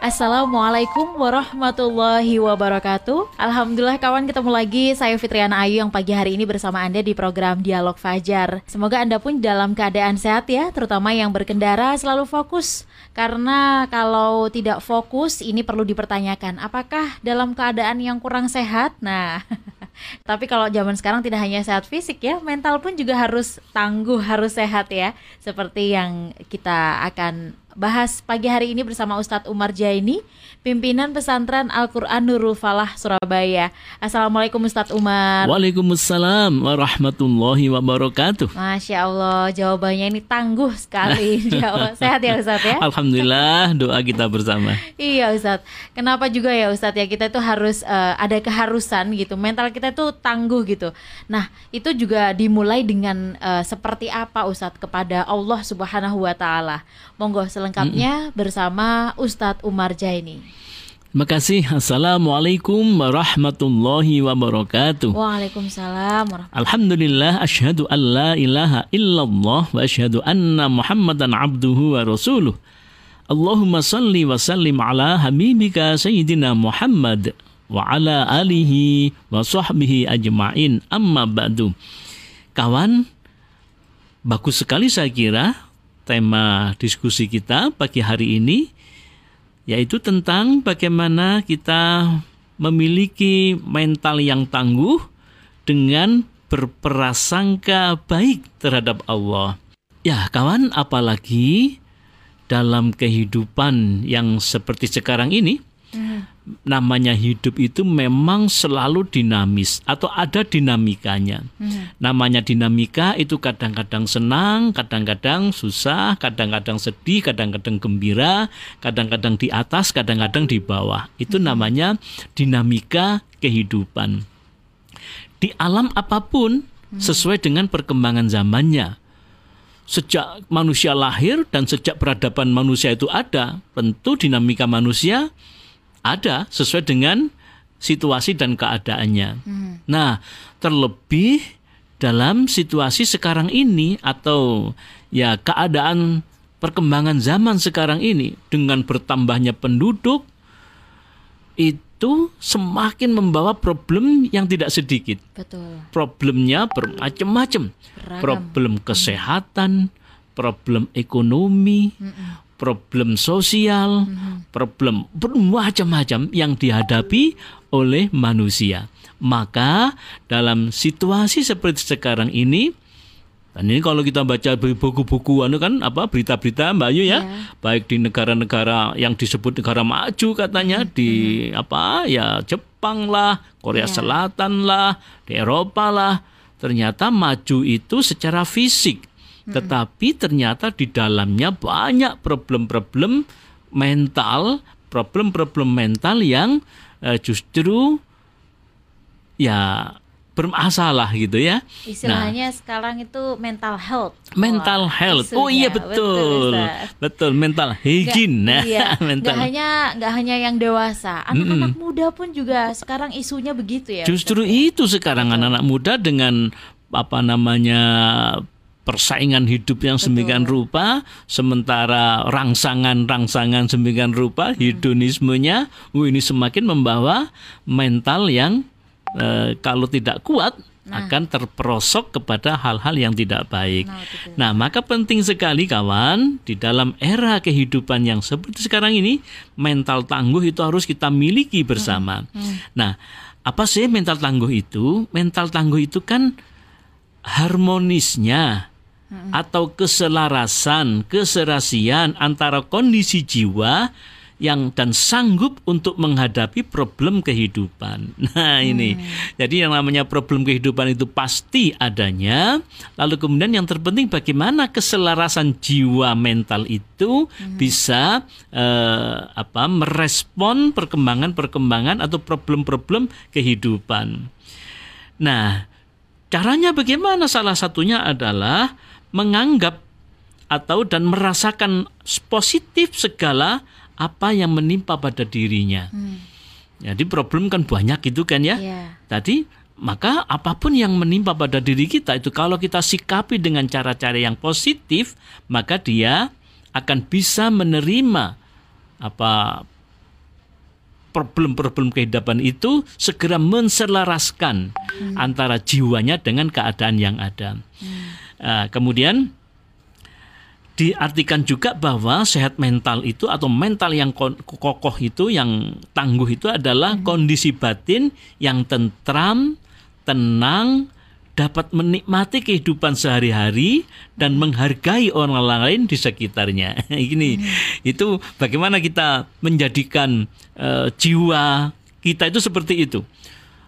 Assalamualaikum warahmatullahi wabarakatuh Alhamdulillah kawan ketemu lagi Saya Fitriana Ayu yang pagi hari ini bersama Anda di program Dialog Fajar Semoga Anda pun dalam keadaan sehat ya Terutama yang berkendara selalu fokus Karena kalau tidak fokus ini perlu dipertanyakan Apakah dalam keadaan yang kurang sehat? Nah Tapi kalau zaman sekarang tidak hanya sehat fisik ya, mental pun juga harus tangguh, harus sehat ya. Seperti yang kita akan bahas pagi hari ini bersama Ustadz Umar Jaini, pimpinan pesantren Al-Quran Nurul Falah Surabaya. Assalamualaikum Ustadz Umar. Waalaikumsalam warahmatullahi wabarakatuh. Masya Allah, jawabannya ini tangguh sekali. Sehat ya Ustadz ya? Alhamdulillah, doa kita bersama. iya Ustadz, kenapa juga ya Ustadz ya kita itu harus uh, ada keharusan gitu, mental kita itu tangguh gitu. Nah, itu juga dimulai dengan uh, seperti apa Ustadz kepada Allah Subhanahu Wa Taala. Monggo selengkapnya mm -mm. bersama Ustadz Umar Jaini. Terima kasih. Assalamualaikum warahmatullahi wabarakatuh. Waalaikumsalam warahmatullahi Alhamdulillah asyhadu an la ilaha illallah wa asyhadu anna Muhammadan abduhu wa rasuluh. Allahumma salli wa sallim ala habibika sayyidina Muhammad wa ala alihi wa sahbihi ajma'in amma ba'du. Kawan, bagus sekali saya kira tema diskusi kita pagi hari ini yaitu tentang bagaimana kita memiliki mental yang tangguh dengan berprasangka baik terhadap Allah. Ya, kawan, apalagi dalam kehidupan yang seperti sekarang ini, namanya hidup itu memang selalu dinamis atau ada dinamikanya. Hmm. Namanya dinamika itu kadang-kadang senang, kadang-kadang susah, kadang-kadang sedih, kadang-kadang gembira, kadang-kadang di atas, kadang-kadang di bawah. Itu hmm. namanya dinamika kehidupan. Di alam apa pun hmm. sesuai dengan perkembangan zamannya sejak manusia lahir dan sejak peradaban manusia itu ada, tentu dinamika manusia ada sesuai dengan situasi dan keadaannya. Hmm. Nah, terlebih dalam situasi sekarang ini atau ya keadaan perkembangan zaman sekarang ini dengan bertambahnya penduduk itu semakin membawa problem yang tidak sedikit. Betul. Problemnya bermacam-macam. Problem kesehatan, problem ekonomi, mm -mm problem sosial, mm-hmm. problem bermacam-macam yang dihadapi oleh manusia. Maka dalam situasi seperti sekarang ini dan ini kalau kita baca buku-buku anu kan apa berita-berita Mbak Ayu ya, yeah. baik di negara-negara yang disebut negara maju katanya mm-hmm. di apa ya Jepang lah, Korea yeah. Selatan lah, di Eropa lah. Ternyata maju itu secara fisik tetapi ternyata di dalamnya banyak problem-problem mental, problem-problem mental yang uh, justru ya bermasalah gitu ya. Istilahnya nah, sekarang itu mental health. Mental Wah, health. Isunya. Oh iya betul. Betul, betul mental hygiene. Gak, iya. mental. Gak hanya gak hanya yang dewasa, anak-anak mm -mm. muda pun juga sekarang isunya begitu ya. Justru ya? itu sekarang anak-anak muda dengan apa namanya persaingan hidup yang semikian rupa, sementara rangsangan-rangsangan semikian rupa, hmm. hedonismenya, ini semakin membawa mental yang e, kalau tidak kuat nah. akan terperosok kepada hal-hal yang tidak baik. Nah, nah, maka penting sekali kawan di dalam era kehidupan yang seperti sekarang ini, mental tangguh itu harus kita miliki bersama. Hmm. Hmm. Nah, apa sih mental tangguh itu? Mental tangguh itu kan harmonisnya atau keselarasan, keserasian antara kondisi jiwa yang dan sanggup untuk menghadapi problem kehidupan. Nah, ini. Hmm. Jadi yang namanya problem kehidupan itu pasti adanya. Lalu kemudian yang terpenting bagaimana keselarasan jiwa mental itu hmm. bisa eh, apa merespon perkembangan-perkembangan atau problem-problem kehidupan. Nah, caranya bagaimana? Salah satunya adalah menganggap atau dan merasakan positif segala apa yang menimpa pada dirinya. Hmm. Jadi problem kan banyak gitu kan ya. Iya. Tadi maka apa pun yang menimpa pada diri kita itu kalau kita sikapi dengan cara-cara yang positif, maka dia akan bisa menerima apa problem-problem kehidupan itu segera menselaraskan antara jiwanya dengan keadaan yang ada. Uh, kemudian diartikan juga bahwa sehat mental itu atau mental yang ko- kokoh itu yang tangguh itu adalah kondisi batin yang tentram, tenang, dapat menikmati kehidupan sehari-hari dan menghargai orang lain di sekitarnya. Ini itu bagaimana kita menjadikan eh, jiwa kita itu seperti itu.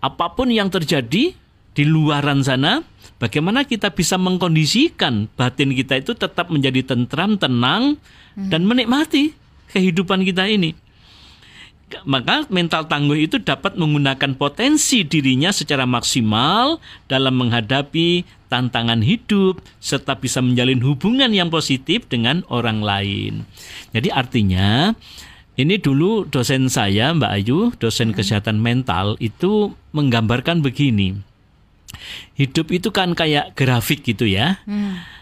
Apa pun yang terjadi di luaran sana, bagaimana kita bisa mengkondisikan batin kita itu tetap menjadi tentram, tenang dan menikmati kehidupan kita ini maka mental tangguh itu dapat menggunakan potensi dirinya secara maksimal dalam menghadapi tantangan hidup serta bisa menjalin hubungan yang positif dengan orang lain. Jadi artinya ini dulu dosen saya Mbak Ayu, dosen kesehatan mental itu menggambarkan begini. Hidup itu kan kayak grafik gitu ya.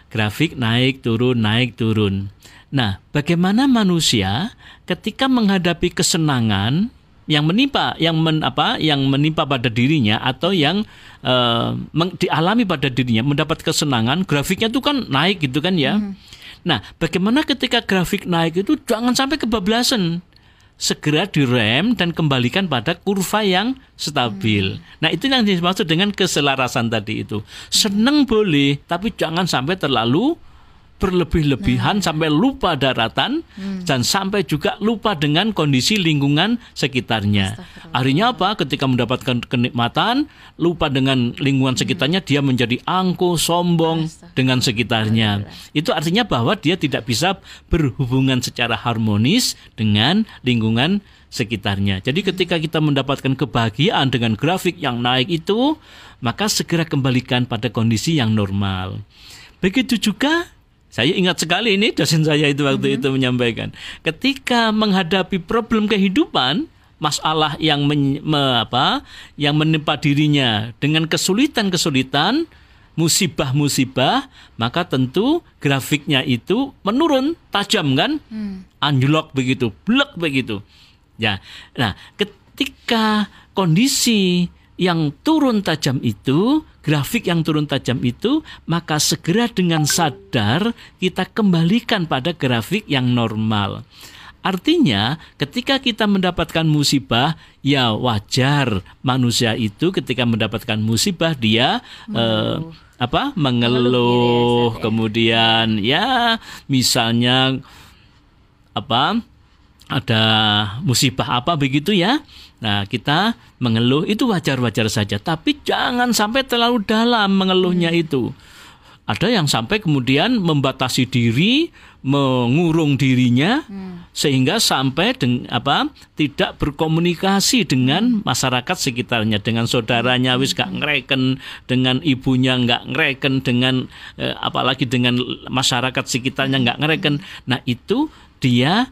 Grafik naik turun naik turun. Nah, bagaimana manusia ketika menghadapi kesenangan yang menimpa yang men, apa yang menimpa pada dirinya atau yang eh, meng- dialami pada dirinya mendapat kesenangan grafiknya itu kan naik gitu kan ya. Nah, bagaimana ketika grafik naik itu jangan sampai kebablasan. Segera direm dan kembalikan pada kurva yang stabil. Nah, itu yang dimaksud dengan keselarasan tadi itu. Senang boleh, tapi jangan sampai terlalu berlebih-lebihan sampai lupa daratan dan sampai juga lupa dengan kondisi lingkungan sekitarnya. Artinya apa? Ketika mendapatkan kenikmatan, lupa dengan lingkungan sekitarnya, dia menjadi angkuh, sombong dengan sekitarnya. Itu artinya bahwa dia tidak bisa berhubungan secara harmonis dengan lingkungan sekitarnya. Jadi ketika kita mendapatkan kebahagiaan dengan grafik yang naik itu, maka segera kembalikan pada kondisi yang normal. Begitu juga saya ingat sekali ini dosen saya itu waktu itu menyampaikan, ketika menghadapi problem kehidupan, masalah yang men, me- apa, yang menimpa dirinya dengan kesulitan-kesulitan, musibah-musibah, maka tentu grafiknya itu menurun tajam kan, anjlok begitu, blek begitu. Ya, nah ketika kondisi yang turun tajam itu, grafik yang turun tajam itu, maka segera dengan sadar kita kembalikan pada grafik yang normal. Artinya, ketika kita mendapatkan musibah, ya wajar manusia itu ketika mendapatkan musibah dia eh, apa mengeluh, ya. kemudian ya misalnya apa ada musibah apa begitu ya. Nah, kita mengeluh itu wajar-wajar saja, tapi jangan sampai terlalu dalam mengeluhnya itu. Ada yang sampai kemudian membatasi diri, mengurung dirinya sehingga sampai deng, apa tidak berkomunikasi dengan masyarakat sekitarnya, dengan saudaranya wis gak ngereken, dengan ibunya nggak ngereken, dengan eh, apalagi dengan masyarakat sekitarnya nggak ngereken. Nah, itu dia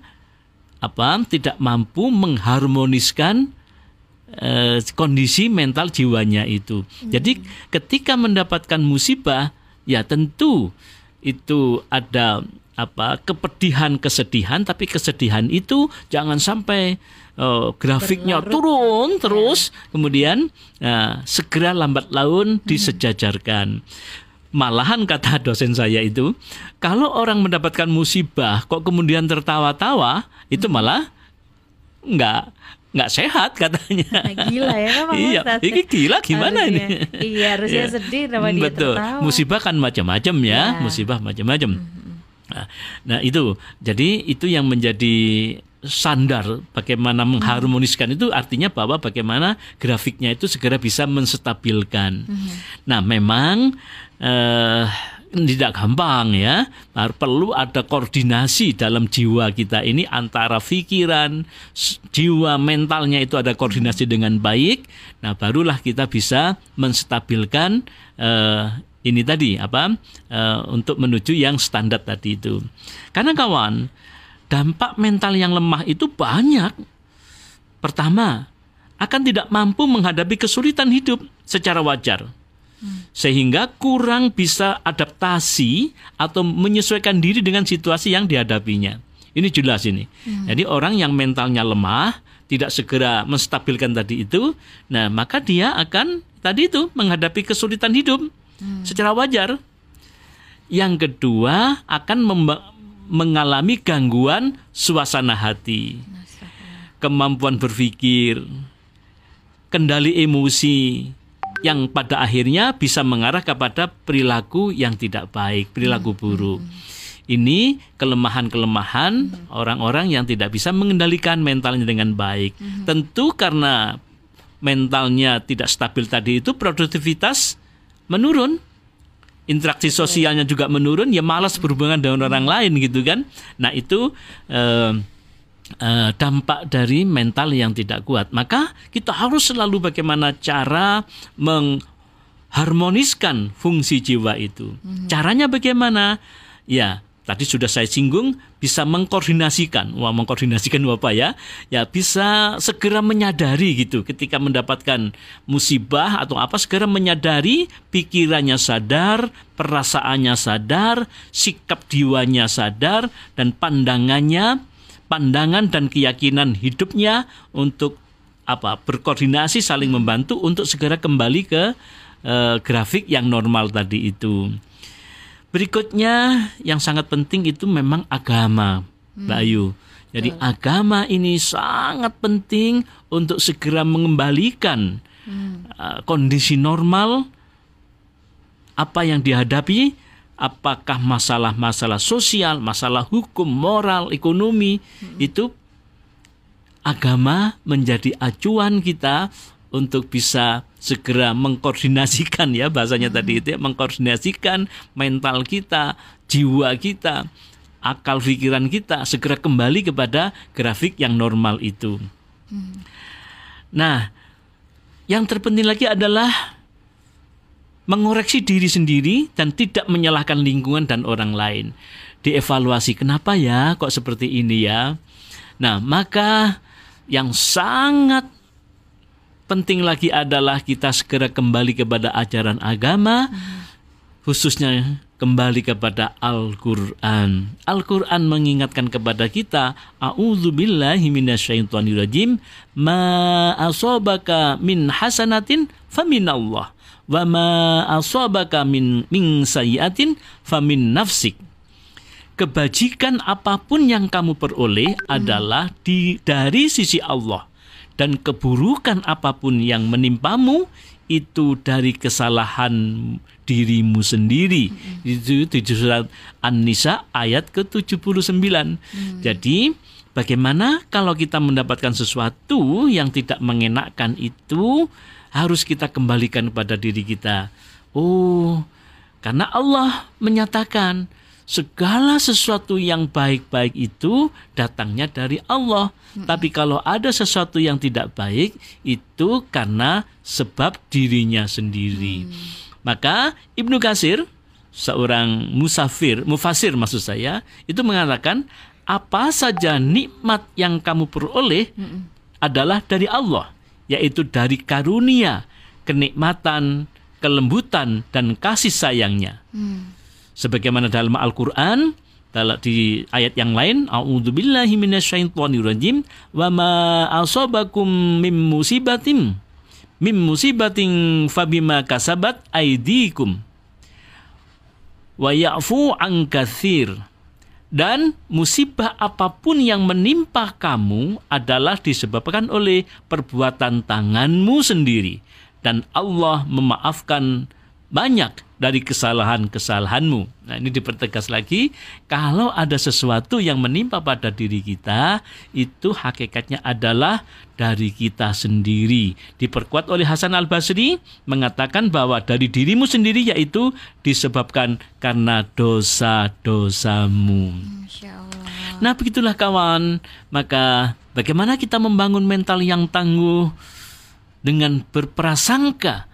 apa tidak mampu mengharmoniskan eh, kondisi mental jiwanya itu. Jadi ketika mendapatkan musibah ya tentu itu ada apa kepedihan kesedihan tapi kesedihan itu jangan sampai eh, grafiknya turun terus kemudian eh, segera lambat laun disejajarkan malahan kata dosen saya itu kalau orang mendapatkan musibah kok kemudian tertawa-tawa itu malah nggak nggak sehat katanya. Nah, gila ya memang iya ini gila gimana Harusnya. ini Iya, harusnya Iya. sedih sama dia betul. tertawa. musibah kan macam-macam ya Iya. musibah macam-macam. Nah, nah itu. Jadi itu yang menjadi sandar bagaimana mengharmoniskan itu artinya bahwa bagaimana grafiknya itu segera bisa menstabilkan. Nah memang eh, tidak gampang ya. Har- perlu ada koordinasi dalam jiwa kita ini antara pikiran jiwa mentalnya itu ada koordinasi dengan baik. Nah barulah kita bisa menstabilkan eh, ini tadi apa eh, untuk menuju yang standar tadi itu. Karena kawan dampak mental yang lemah itu banyak. Pertama akan tidak mampu menghadapi kesulitan hidup secara wajar. Sehingga kurang bisa adaptasi atau menyesuaikan diri dengan situasi yang dihadapinya. Ini jelas ini. Jadi orang yang mentalnya lemah, tidak segera menstabilkan tadi itu, nah maka dia akan tadi itu menghadapi kesulitan hidup secara wajar. Yang kedua akan mengalami gangguan suasana hati, kemampuan berpikir, kendali emosi yang pada akhirnya bisa mengarah kepada perilaku yang tidak baik, perilaku buruk. Ini kelemahan-kelemahan orang-orang yang tidak bisa mengendalikan mentalnya dengan baik. Tentu karena mentalnya tidak stabil tadi itu produktivitas menurun. Interaksi sosialnya juga menurun ya malas berhubungan dengan orang lain gitu kan. Nah itu eh, eh, dampak dari mental yang tidak kuat maka kita harus selalu bagaimana cara mengharmoniskan fungsi jiwa itu. Caranya bagaimana? Ya tadi sudah saya singgung bisa mengkoordinasikan. Wah mengkoordinasikan apa ya? Ya bisa segera menyadari gitu ketika mendapatkan musibah atau apa segera menyadari pikirannya sadar perasaannya sadar sikap jiwanya sadar dan pandangannya pandangan dan keyakinan hidupnya untuk apa berkoordinasi saling membantu untuk segera kembali ke uh, grafik yang normal tadi itu Berikutnya yang sangat penting itu memang agama, Mbak hmm. Ayu. Jadi Betul. agama ini sangat penting untuk segera mengembalikan hmm. uh, kondisi normal apa yang dihadapi, apakah masalah-masalah sosial, masalah hukum, moral, ekonomi hmm. itu agama menjadi acuan kita untuk bisa segera mengkoordinasikan ya bahasanya hmm. tadi itu ya, mengkoordinasikan mental kita, jiwa kita, akal pikiran kita segera kembali kepada grafik yang normal itu. Hmm. Nah, yang terpenting lagi adalah mengoreksi diri sendiri dan tidak menyalahkan lingkungan dan orang lain. Dievaluasi kenapa ya kok seperti ini ya. Nah, maka yang sangat penting lagi adalah kita segera kembali kepada ajaran agama, khususnya kembali kepada Al-Quran. Al-Quran mengingatkan kepada kita, A'udzubillahi minasyaitonirrajim, ma asobaka min hasanatin faminallah, wa ma asobaka min, min sayiatin famin nafsik kebajikan apa pun yang kamu peroleh adalah di dari sisi Allah dan keburukan apa pun yang menimpamu itu dari kesalahan dirimu sendiri. Mm-hmm. Itu tujuh surat An-Nisa ayat ke-79. Mm. Jadi bagaimana kalau kita mendapatkan sesuatu yang tidak mengenakkan itu harus kita kembalikan pada diri kita. Oh, karena Allah menyatakan segala sesuatu yang baik-baik itu datangnya dari Allah. Tapi kalau ada sesuatu yang tidak baik itu karena sebab dirinya sendiri. Hmm. Maka Ibnu Kasir seorang musafir, mufasir maksud saya, itu mengatakan apa saja nikmat yang kamu peroleh adalah dari Allah, yaitu dari karunia, kenikmatan, kelembutan dan kasih sayangnya. Hmm sebagaimana dalam Al-Qur'an di ayat yang lain a'udzubillahi minasyaitonirrajim wa ma asabakum mim musibatin mim musibatin fabima kasabat aidikum wa ya'fu an katsir dan musibah apa pun yang menimpa kamu adalah disebabkan oleh perbuatan tanganmu sendiri. Dan Allah memaafkan banyak dari kesalahan-kesalahanmu. Nah, ini dipertegas lagi, kalau ada sesuatu yang menimpa pada diri kita, itu hakikatnya adalah dari kita sendiri. Diperkuat oleh Hasan Al-Basri mengatakan bahwa dari dirimu sendiri yaitu disebabkan karena dosa-dosamu. Nah, begitulah kawan. Maka bagaimana kita membangun mental yang tangguh dengan berprasangka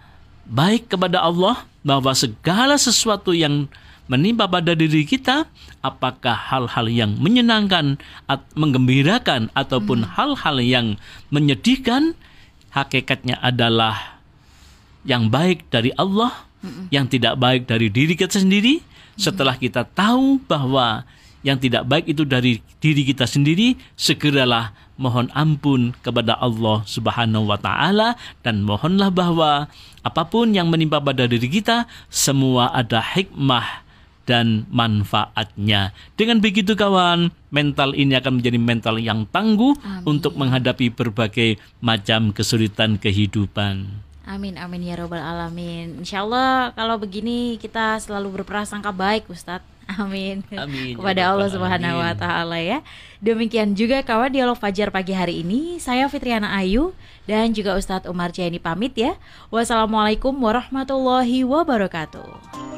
baik kepada Allah bahwa segala sesuatu yang menimpa pada diri kita, apakah hal-hal yang menyenangkan, at, menggembirakan, ataupun hmm. hal-hal hmm. yang menyedihkan, hakikatnya adalah yang baik dari Allah, yang tidak baik dari diri kita sendiri. Setelah kita tahu bahwa yang tidak baik itu dari diri kita sendiri, segeralah mohon ampun kepada Allah Subhanahu wa taala dan mohonlah bahwa apa pun yang menimpa pada diri kita semua ada hikmah dan manfaatnya. Dengan begitu kawan, mental ini akan menjadi mental yang tangguh Amin. untuk menghadapi berbagai macam kesulitan kehidupan. Amin amin ya robbal alamin. Insya Allah kalau begini kita selalu berprasangka baik Ustadz. Amin. Amin. Ya Kepada ya Allah Subhanahu wa taala ya. Demikian juga kawan dialog Fajar pagi hari ini. Saya Fitriana Ayu dan juga Ustadz Umar Jaini pamit ya. Wassalamualaikum warahmatullahi wabarakatuh.